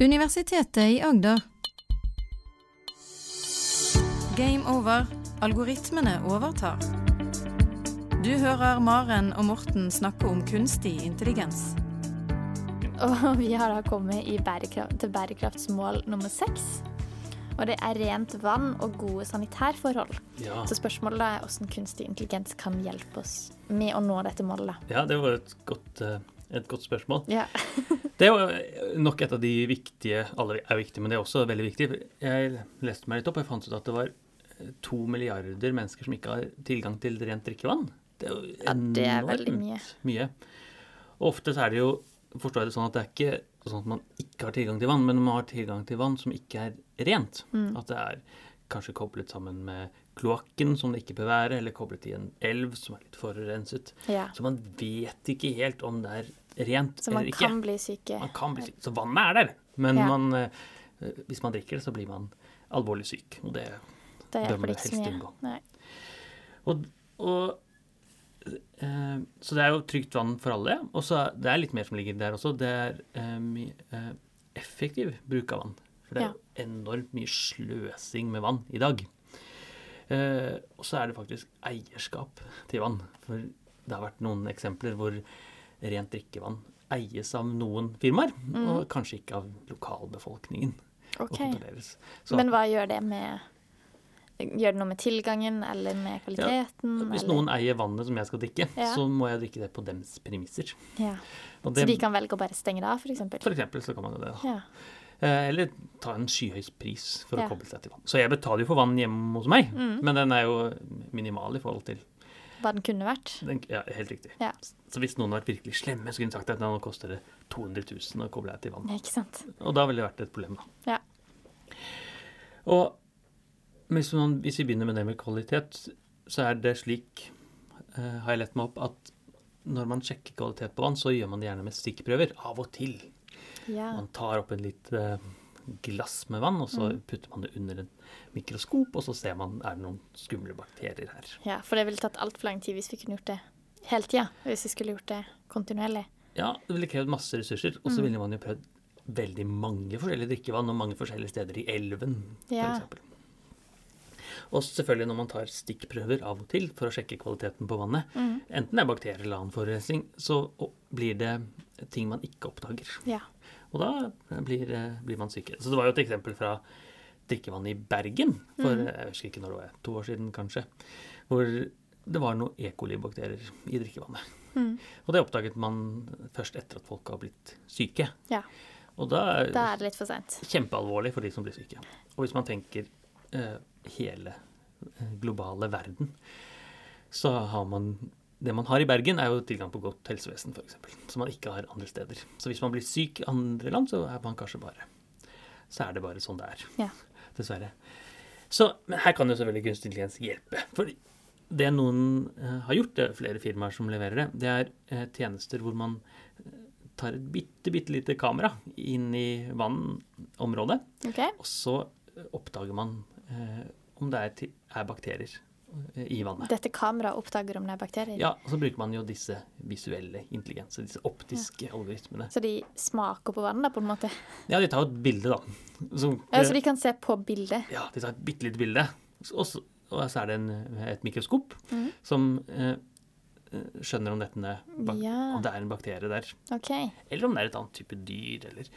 Universitetet i Agder. Game over. Algoritmene overtar. Du hører Maren og Morten snakke om kunstig intelligens. Og vi har da kommet i bærekraft, til bærekraftsmål nummer seks. Og det er rent vann og gode sanitærforhold. Ja. Så spørsmålet da er hvordan kunstig intelligens kan hjelpe oss med å nå dette målet. ja, det var et godt, eh, et godt spørsmål. Ja. Det er jo nok et av de viktige Alle er viktige, men det er også veldig viktig. Jeg leste meg litt opp og jeg fant ut at det var to milliarder mennesker som ikke har tilgang til rent drikkevann. Det er jo Ja, det er veldig mye. Og ofte så er det jo forstår jeg det sånn at det er ikke sånn at man ikke har tilgang til vann, men man har tilgang til vann som ikke er rent. Mm. At det er kanskje koblet sammen med kloakken, som det ikke bør være, eller koblet i en elv som er litt forurenset. ja. Så man vet ikke helt om det er rent Så man eller ikke. kan bli syke. Man kan bli syk. Så vannet er der. Men Ja. man, eh, hvis man drikker det, så blir man alvorlig syk. Og det, bør man så helst unngå. Og, og, eh, så det er jo trygt vann for alle. Og så det er litt mer som ligger der også. Det er eh, eh, effektiv bruk av vann. For det er ja. enormt mye sløsing med vann i dag. Eh, og så er det faktisk eierskap til vann. For det har vært noen eksempler hvor rent drikkevann eies av noen firmaer, og kanskje ikke av lokalbefolkningen. Okay. Men hva gjør det med Gjør det noe med tilgangen eller med kvaliteten? hvis eller? noen eier vannet som jeg skal drikke, Ja. så må jeg drikke det på dems premisser. ja. Og Så de kan velge å bare stenge det av, f.eks.? Eksempel så kan man jo det. da. Ja. Eh, Eller ta en skyhøy pris for Ja. å koble seg til vann. Så jeg betaler jo for vann hjemme hos meg, Mm. men den er jo minimal i forhold til Hva den kunne vært? den, Ja, helt riktig. Ja. Så hvis noen har vært virkelig slemme, så kunne de sagt at nå koster det 200 000 å koble deg til vann. Ikke sant? Og da ville det vært et problem, da. Ja. Og hvis, man, hvis vi begynner med det med kvalitet, så er det slik, uh, har jeg lett meg opp, at når man sjekker kvalitet på vann, så gjør man det gjerne med stikkprøver. Av og til. Ja. Man tar opp en litt eh, glass med vann, og så Mm. putter man det under en mikroskop, og så ser man er det noen skumle bakterier her. ja. For det ville tatt altfor lang tid hvis vi kunne gjort det hele tida. Hvis vi skulle gjort det kontinuerlig. Ja, det ville krevd masse ressurser, og så Mm. ville man jo prøvd veldig mange forskjellige drikkevann og mange forskjellige steder i elven, Ja. f.eks. Og selvfølgelig når man tar stikkprøver av og til for å sjekke kvaliteten på vannet, Mm. enten det er bakterier eller annen forurensning, så blir det ting man ikke oppdager. Ja. Og da blir, eh, blir man syke. Så det var jo et eksempel fra drikkevannet i Bergen for Mm. eh, jeg husker ikke når det var, to år siden kanskje, hvor det var noen E. coli-bakterier i drikkevannet. Mm. Og det oppdaget man først etter at folk har blitt syke. Ja. Og da Da er det litt for seint. kjempealvorlig for de som blir syke. Og hvis man tenker eh, hele eh, globale verden, så har man Det man har i Bergen, er jo tilgang på godt helsevesen, f.eks., som man ikke har andre steder. Så hvis man blir syk i andre land, så er man kanskje bare Så er det bare sånn det er. Ja. Dessverre. Så, men her kan jo selvfølgelig kunstig intelligens hjelpe. For det noen eh, har gjort, det er flere firmaer som leverer det, det er eh, tjenester hvor man eh, tar et bitte, bitte lite kamera inn i vannområdet, Okay. og så oppdager man eh, om det er, er bakterier i vannet. Dette kameraet oppdager om det er bakterier. Ja, og så bruker man jo disse visuelle intelligenser, disse optiske algoritmene. Så de smaker på vannet, da, på en måte? Ja, de tar et bilde, da. Så, Ja, så de kan se på bildet? Ja, de tar et bitte lite bilde. Og så, og så er det en, et mikroskop mm. som eh, eh, skjønner om, dette, Ja. om det er en bakterie der. OK. Eller om det er et annet type dyr, eller,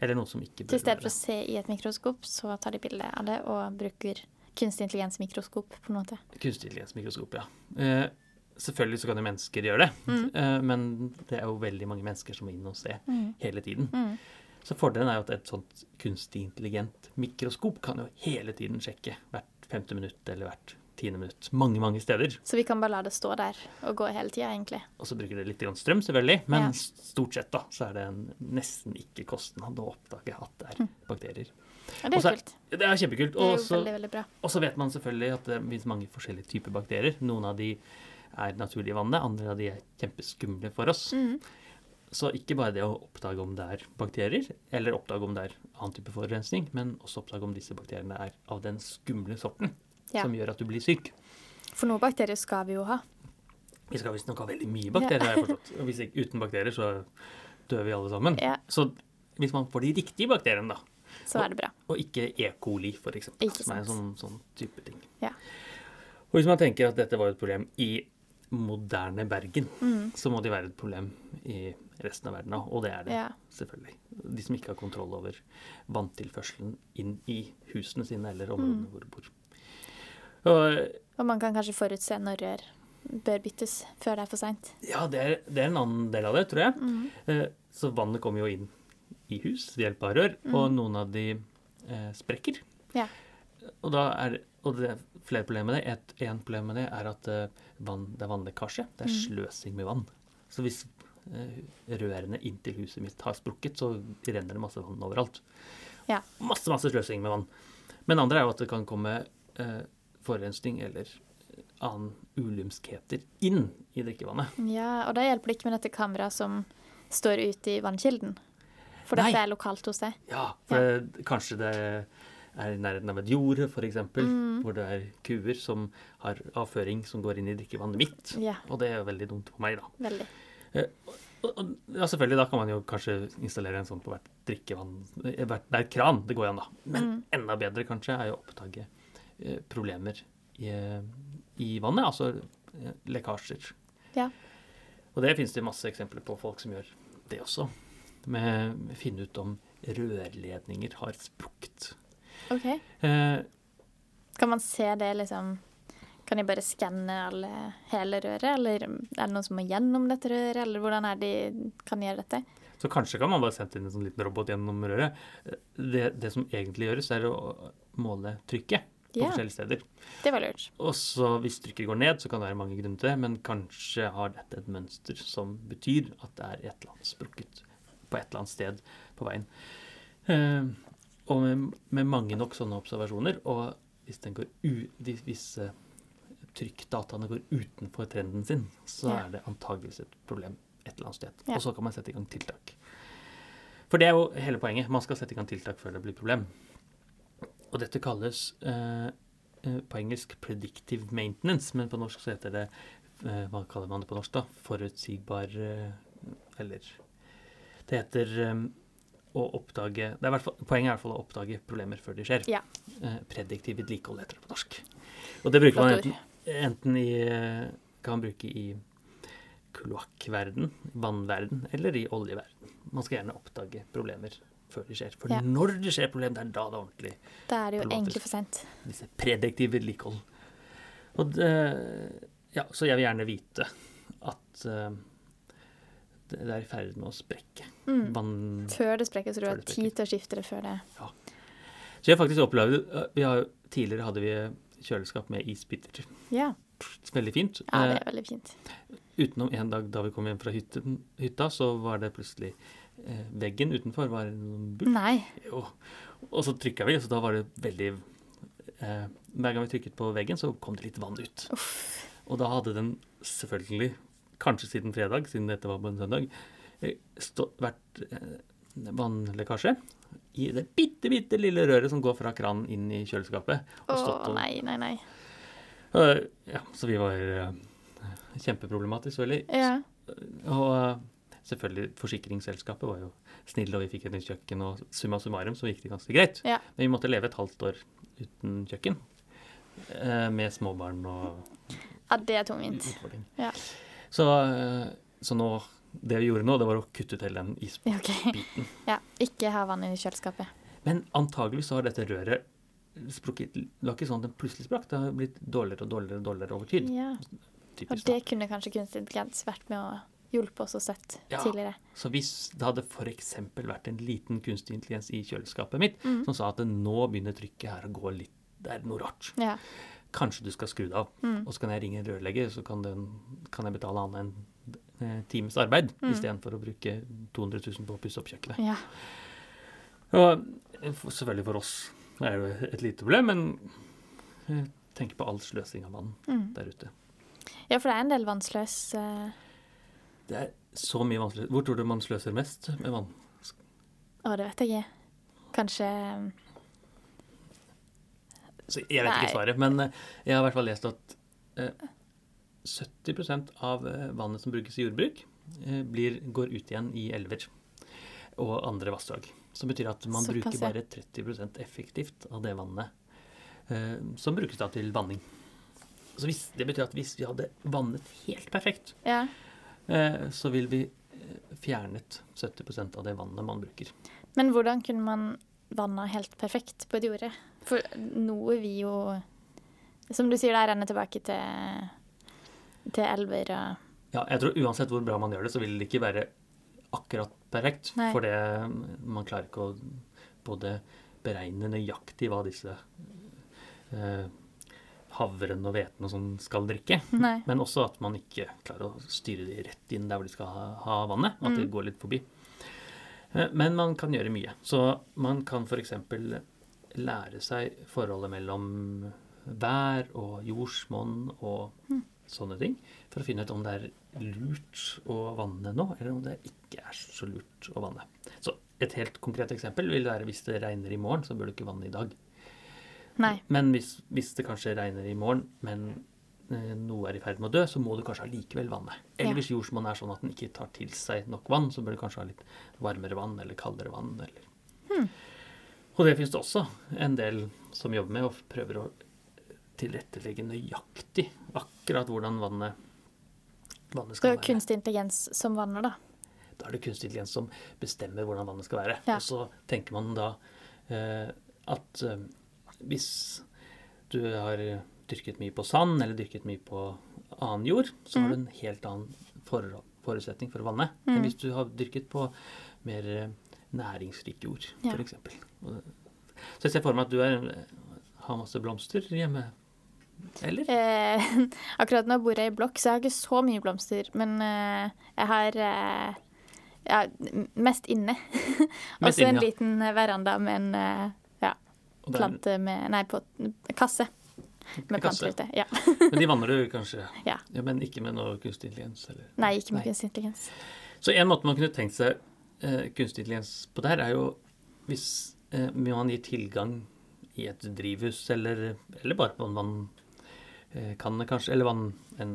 eller noe som ikke Så i Til stedet for å se i et mikroskop, så tar de bilde av det og bruker kunstig intelligens-mikroskop, på en måte. Kunstig intelligens-mikroskop, ja. Eh, selvfølgelig så kan jo mennesker gjøre det, Mm. eh, men det er jo veldig mange mennesker som må inn og se Mm. hele tiden. Mm. Så fordelen er jo at et sånt kunstig intelligent mikroskop kan jo hele tiden sjekke hvert femte minutt eller hvert tiende minutt. Mange, mange steder. Så vi kan bare la det stå der og gå hele tida, egentlig. Og så bruker det litt strøm, selvfølgelig, men Ja. stort sett da, så er det en nesten ikke kostnad å oppdage at det er bakterier. Ja, det er kult. Det er kjempekult. Og så vet man selvfølgelig at det finnes mange forskjellige typer bakterier. Noen av de er naturlige i vannet, andre av de er kjempeskumle for oss. Mm. Så ikke bare det å oppdage om det er bakterier, eller oppdage om det er annen type forurensning, men også oppdage om disse bakteriene er av den skumle sorten Ja. som gjør at du blir syk. For noen bakterier skal vi jo ha. Vi skal visstnok ha veldig mye bakterier, har jeg forstått. Og hvis ikke, uten bakterier så dør vi alle sammen. Ja. Så hvis man får de riktige bakteriene, da. Så er det bra. Og ikke E. coli, for eksempel. Ikke Som er en sånn, sånn type ting. Ja. Og hvis man tenker at dette var et problem i moderne Bergen, Mm. så må det være et problem i resten av verden òg. Og det er det, Ja. selvfølgelig. De som ikke har kontroll over vanntilførselen inn i husene sine eller områdene Mm. hvor de bor. Og Og man kan kanskje forutse når rør bør byttes før det er for seint. ja, det er, det er en annen del av det, tror jeg. Mm. Eh, Så vannet kommer jo inn i hus ved hjelp av rør, og noen av de eh, sprekker. Mm. Ja. Og, da er, og det er flere problemer med det. Et en problem med det er at eh, vann, det er vannlekkasje. Det er Mm. sløsing med vann. Så hvis eh, rørene inntil huset mitt har sprukket, så renner det masse vann overalt. Ja. Masse, masse sløsing med vann. Men andre er jo at det kan komme eh, forurensning eller annen ulymskheter inn i drikkevannet. Ja, og da hjelper det ikke med dette kameraet som står ute i vannkilden. For dette er lokalt hos deg. Ja, for Det, kanskje det er i nærheten av et jorde, f.eks., Mm. hvor det er kuer som har avføring som går inn i drikkevannet mitt. Ja, Og det er veldig dumt for meg, da. veldig. Og, og, ja, selvfølgelig, da kan man jo kanskje installere en sånn på hvert drikkevann eh, hvert, Hver kran. Det går an, da. Men Mm. enda bedre kanskje er jo å oppdage eh, problemer i, i vannet, altså eh, lekkasjer. Ja. Og det finnes det masse eksempler på folk som gjør det også. Med, å finne ut om rørledninger har sprukket. OK. Eh, Kan man se det, liksom Kan de bare skanne hele røret, eller er det noen som må gjennom dette røret, eller hvordan er det de kan gjøre dette? så kanskje kan man bare sende inn en sånn liten robot gjennom røret. Det, det som egentlig gjøres, er å måle trykket på Ja, forskjellige steder. det var lurt. Og så hvis trykket går ned, så kan det være mange grunner til det, men kanskje har dette et mønster som betyr at det er et eller annet sprukket på et eller annet sted på veien. Eh, og med, med mange nok sånne observasjoner, og hvis, den går u, de, hvis trykkdataene går utenfor trenden sin, så er det antageligvis et problem et eller annet sted. Og så kan man sette i gang tiltak. For det er jo hele poenget. Man skal sette i gang tiltak før det blir problem. Og dette kalles eh, eh, på engelsk 'predictive maintenance', men på norsk så heter det eh, Hva kaller man det på norsk, da? Forutsigbar eh, Eller Det heter um, å oppdage det er hvert fall, Poenget er i hvert fall å oppdage problemer før de skjer. Ja. Uh, prediktiv vedlikehold heter det på norsk. Og det bruker man enten, enten i eh, Kan man bruke i kloakkverden, vannverden eller i oljeverden. Man skal gjerne oppdage problemer før de skjer. For Ja. når det skjer problem, det er da det er ordentlig Da er det jo egentlig for sent. disse prediktive vedlikehold. Og det, ja, så jeg vil gjerne vite at eh, det er i ferd med å sprekke. Mm. Vann... Før det sprekker, så du har tid til å skifte det før det Ja. Så jeg har faktisk opplevd eh, vi har, Tidligere hadde vi kjøleskap med isbiter. Ja, Veldig fint. ja det Eh, er veldig fint. utenom en dag da vi kom hjem fra hytten, hytta, så var det plutselig eh, Veggen utenfor var noen bull. Nei. Jo. Og så trykka vi, så da var det veldig eh, Hver gang vi trykket på veggen, så kom det litt vann ut. Uff. Og da hadde den selvfølgelig, kanskje siden fredag, siden dette var på en søndag, eh, stå, vært eh, vannlekkasje i det bitte, bitte lille røret som går fra kranen inn i kjøleskapet. Og Å stått og, nei, nei, nei. Uh, ja, så vi var uh, kjempeproblematisk, selvfølgelig. Ja. Og uh, selvfølgelig, forsikringsselskapet var jo snille, og vi fikk et nytt kjøkken, og summa summarum så gikk det ganske greit. Ja. Men vi måtte leve et halvt år uten kjøkken. eh, Med småbarn og ja, det er tungvint. Ja. Så, eh, så nå Det vi gjorde nå, det var å kutte ut hele den isbiten. Okay. Ja, ikke ha vann i kjøleskapet. Men antagelig så har dette røret sprukket Det var ikke sånn at den plutselig sprakk, det har blitt dårligere og dårligere og dårligere over tid. Ja. Og det da. kunne kanskje kunstig intelligens vært med å hjelpe oss og sett Ja. tidligere. Så hvis det hadde f.eks. vært en liten kunstig intelligens i kjøleskapet mitt Mm. som sa at nå begynner trykket her å gå litt Det er noe rart. Ja. Kanskje du skal skru det av. Mm. Og så kan jeg ringe en rørlegger, så kan, den, kan jeg betale han en eh, times arbeid Mm. istedenfor å bruke 200 000 på å pusse opp kjøkkenet. ja. Og eh, selvfølgelig for oss er det jo et lite problem, men tenk på all sløsing av vann Mm. der ute. ja, for det er en del vannsløs uh... Det er så mye vannsløs. Hvor tror du man sløser mest med vann? Å, det vet jeg ikke. Kanskje Så jeg vet Nei. ikke svaret, men eh, jeg har i hvert fall lest at eh, 70 av eh, vannet som brukes i jordbruk, eh, blir, går ut igjen i elver. og andre vassdrag. Som betyr at man Såpass, bruker bare 30% effektivt av det vannet eh, som brukes da til vanning. Så hvis, det betyr at hvis vi hadde vannet helt perfekt, Ja. så vil vi fjernet 70% av det vannet man bruker. Men hvordan kunne man vanna helt perfekt på et jorde? For noe vi jo Som du sier, det renner tilbake til, til elver og Ja, jeg tror uansett hvor bra man gjør det, så vil det ikke være akkurat perfekt. Nei. For det, man klarer ikke å både beregne nøyaktig hva disse eh, havren og hveten og sånn skal drikke. Nei. Men også at man ikke klarer å styre de rett inn der hvor de skal ha, ha vannet. At mm. det går litt forbi. Eh, Men man kan gjøre mye. Så man kan f.eks. lære seg forholdet mellom vær og jordsmonn og Mm. sånne ting. For å finne ut om det er lurt å vanne nå, eller om det ikke er så lurt å vanne. Så et helt konkret eksempel vil være hvis det regner i morgen, så bør du ikke vanne i dag. Nei. Men hvis, hvis det kanskje regner i morgen, men eh, noe er i ferd med å dø, så må du kanskje allikevel vanne. Eller Ja. hvis jordsmonnet er sånn at den ikke tar til seg nok vann, så bør du kanskje ha litt varmere vann eller kaldere vann. Eller. Og det finnes det også en del som jobber med og prøver å tilrettelegge nøyaktig akkurat hvordan vannet, vannet skal være. kunstig intelligens som vanner, da. Da er det kunstig intelligens som bestemmer hvordan vannet skal være. Ja. Og så tenker man da eh, at eh, hvis du har dyrket mye på sand, eller dyrket mye på annen jord, så har du en helt annen for forutsetning for å vanne enn Mm. hvis du har dyrket på mer eh, næringsrik jord, Ja. f.eks. Så jeg ser for meg at du er, har masse blomster hjemme. Eller? Eh, akkurat nå bor jeg i blokk, så jeg har ikke så mye blomster. Men eh, jeg har eh, ja, mest inne. Også en ja. liten veranda med en eh, ja, plante med Nei, på kasse med planter ute. Ja. Men de vanner du kanskje? Ja. Men ikke med noe kunstig intelligens? Eller? Nei, ikke med Nei. kunstig intelligens. Så en måte man kunne tenkt seg eh, kunstig intelligens på der, er jo hvis eh, man gi tilgang i et drivhus, eller, eller bare på en vannkanne, kanskje, eller vann, en,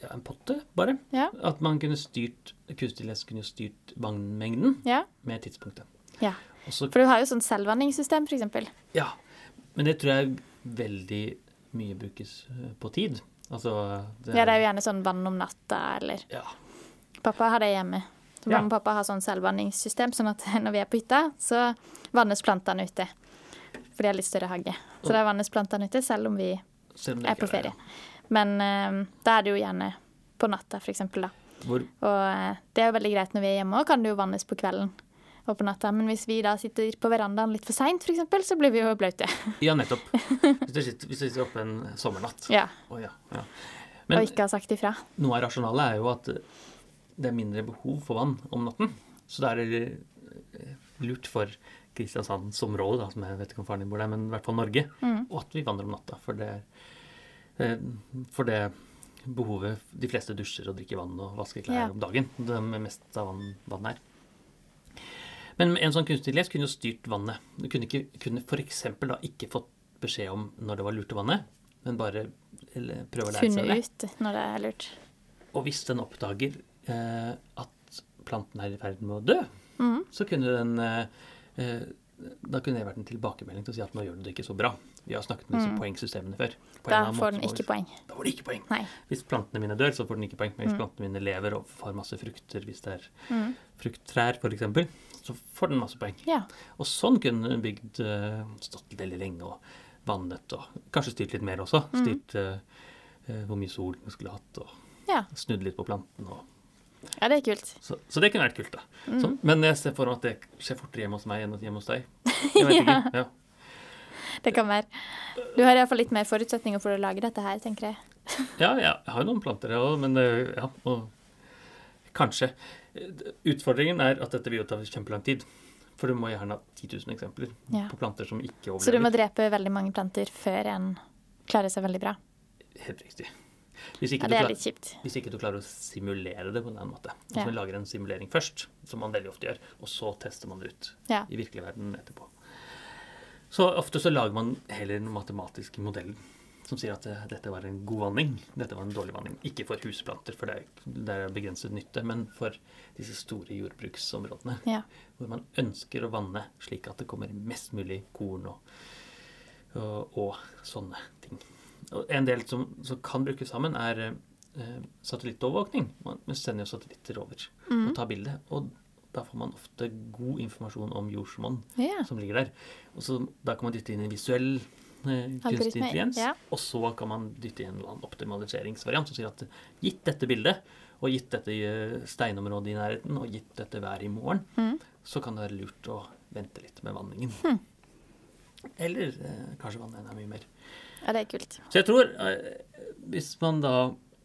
ja, en potte, bare. Ja. At man kunne styrt, kunstig kunne styrt vannmengden ja. med tidspunktet. Ja. Også, For du har jo sånn selvvanningssystem, for eksempel. ja, men det tror jeg veldig mye brukes eh, på tid. Altså, det, Ja, det er jo gjerne sånn vann om natta, eller ja, Pappa har det hjemme. Så Ja. mamma og pappa har sånn selvvanningssystem, sånn at når vi er på hytta, så vannes plantene ute. For de har litt større hage. Så da vannes plantene ute, selv om vi selv om er på ferie. Men uh, da er det jo gjerne på natta, eksempel, da. Hvor, Og uh, det er jo veldig greit når vi er hjemme òg, kan det jo vannes på kvelden og på natta. Men hvis vi da sitter på verandaen litt for seint, f.eks., så blir vi jo blaute. ja, nettopp. Hvis du sitter, hvis du sitter oppe en sommernatt. Ja, Oh, ja, ja. og ikke har sagt ifra. noe av rasjonalet er jo at det er mindre behov for vann om natten. Så da er det eh, lurt for Kristiansandsområdet, da, som jeg vet ikke om faren din bor der, men i hvert fall Norge, Mm. og at vi vandrer om natta. For det, eh, for det behovet De fleste dusjer og drikker vann og vasker klær Ja. om dagen. Det er mest av vann, vann her. Men en sånn kunstig les kunne jo styrt vannet. Du kunne, ikke, kunne f.eks. da ikke fått beskjed om når det var lurt å vanne, men bare eller, prøve å lære seg Funnet ut når det er lurt. Og hvis den oppdager eh, at planten er i ferd med å dø, mm. så kunne den eh, eh, Da kunne det vært en tilbakemelding til å si at nå gjør du det ikke så bra. Vi har snakket med disse mm. poengsystemene før. På Da får den ikke poeng. Da får den ikke poeng. Nei. Hvis plantene mine dør, så får den ikke poeng. Men hvis Mm. plantene mine lever og har masse frukter, hvis det er Mm. frukttrær f.eks., så får den masse poeng. Ja. Og sånn kunne den bygd eh, stått veldig lenge og vannet og kanskje styrt litt mer også. Mm. Styrt eh, uh, hvor mye sol den skulle hatt og Ja. snudd litt på planten. og ja, det er kult. Så, så det kunne vært kult, da. Mm. Så, Men jeg ser for meg at det skjer fortere hjemme hos meg enn hjemme hos deg. Jeg vet ikke. Ja. Det kan være. Du har iallfall litt mer forutsetninger for å lage dette her, tenker jeg. ja, ja, jeg har jo noen planter, jeg òg, men eh, ja. Og kanskje. Utfordringen er at dette vil jo ta kjempelang tid. For du må gjerne ha 10 000 eksempler Ja. på planter som ikke overlever. Så du må drepe veldig mange planter før en klarer seg veldig bra. Helt riktig. Hvis ikke, Ja, det er litt kjipt. hvis ikke du klarer å simulere det på en måten. måte. Altså Ja. vi lager en simulering først, som man veldig ofte gjør, og så tester man det ut Ja. i virkelig verden etterpå. Så ofte så lager man heller en matematisk modell som sier at eh, dette var en god vanning, dette var en dårlig vanning. Ikke for husplanter, for det er, det er begrenset nytte, men for disse store jordbruksområdene. Ja. Hvor man ønsker å vanne slik at det kommer mest mulig korn og, og, og sånne ting. En del som, som kan brukes sammen, er eh, satellittovervåkning. Man man sender jo satellitter over Mm. og tar bilde. Og da får man ofte god informasjon om jordsmonn yeah. som ligger der. Og så Da kan man dytte inn en visuell eh, kunstig intelligens. ja. Og så kan man dytte inn en optimaliseringsvariant som sier at gitt dette bildet, og gitt dette eh, steinområdet i nærheten, og gitt dette været i morgen, Mm. så kan det være lurt å vente litt med vanningen. Mm. Eller eh, kanskje vanne enda mye mer. Ja, det er kult. Så jeg tror, eh, hvis man da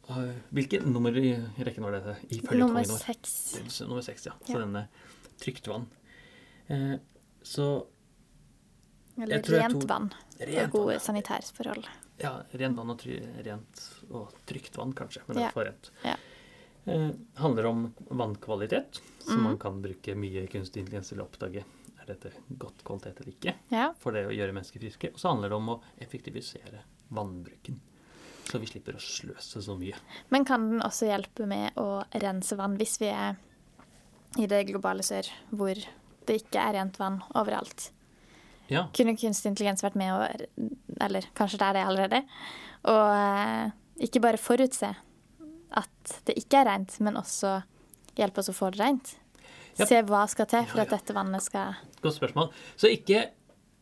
eh, Hvilket nummer i rekken var dette? I Nummer seks. Nummer seks, ja. Så Ja. denne trygt vann. Eh, så Eller rent tok- vann rent og gode sanitærforhold. Ja, rent vann og, try, rent og trygt vann, kanskje. Men det er for rent. Ja. Eh, handler om vannkvalitet, som mm. man kan bruke mye kunstig intelligens til å oppdage er dette godt kvalitet eller ikke, Ja. for det å gjøre mennesker friske. Og så handler det om å effektivisere vannbruken, så vi slipper å sløse så mye. Men kan den også hjelpe med å rense vann hvis vi er i det globale sør, hvor det ikke er rent vann overalt? Ja, Kunne kunstig intelligens vært med å Eller kanskje det er det allerede. Og eh, ikke bare forutse at det ikke er rent, men også hjelpe oss å få det rent. Ja. Se hva skal til for at dette vannet skal godt spørsmål. Så ikke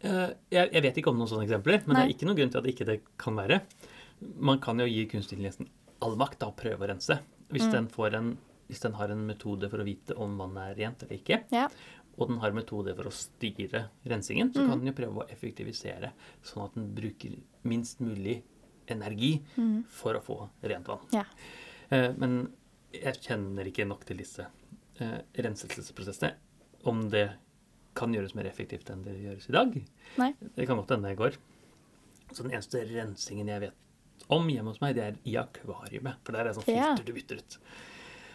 eh, jeg, vet ikke om noen sånne eksempler, men det er ikke noen grunn til at ikke det kan være. Man kan jo gi kunstig intelligens all makt til å prøve å rense. Hvis, Mm. den får en, hvis den har en metode for å vite om vannet er rent eller ikke, Ja. og den har metode for å styre rensingen, Mm. så kan den jo prøve å effektivisere, sånn at den bruker minst mulig energi for å få rent vann. Mm. Ja. Eh, men jeg kjenner ikke nok til disse eh, renselsesprosessene. Om det kan gjøres mer effektivt enn det gjøres i dag. Nei. Det kan godt hende det går. Så den eneste rensingen jeg vet om hjemme hos meg, det er i akvariet. For der er det sånn filter du bytter ut.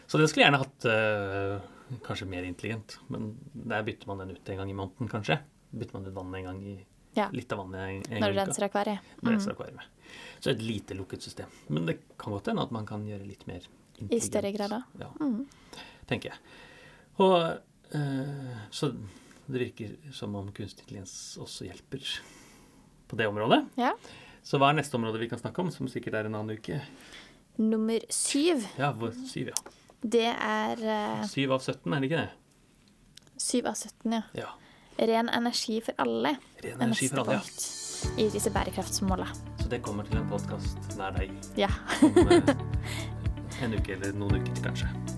Så den skulle jeg gjerne hatt eh, kanskje mer intelligent. Men der bytter man den ut en gang i måneden, kanskje. Bytter man ut vannet en gang i Ja. Litt av vannet en, en Når du renser akvariet. Mm. renser akvariet. Så et lite lukket system. Men det kan godt hende at man kan gjøre litt mer intelligent. I større grad, da. Ja, Mm. tenker jeg. Og eh, så det virker som om kunstig intelligens også hjelper på det området. Ja. Så hva er neste område vi kan snakke om, som sikkert er en annen uke? Nummer syv, Ja, hvor, syv, ja. det er uh, Syv av 17, er det ikke det? syv av 17, ja. Ja. Ren energi for alle Ren er energi for alle, ja. i disse bærekraftsmåla. Så det kommer til en podkast nær deg Ja. om uh, en uke eller noen uker til, kanskje.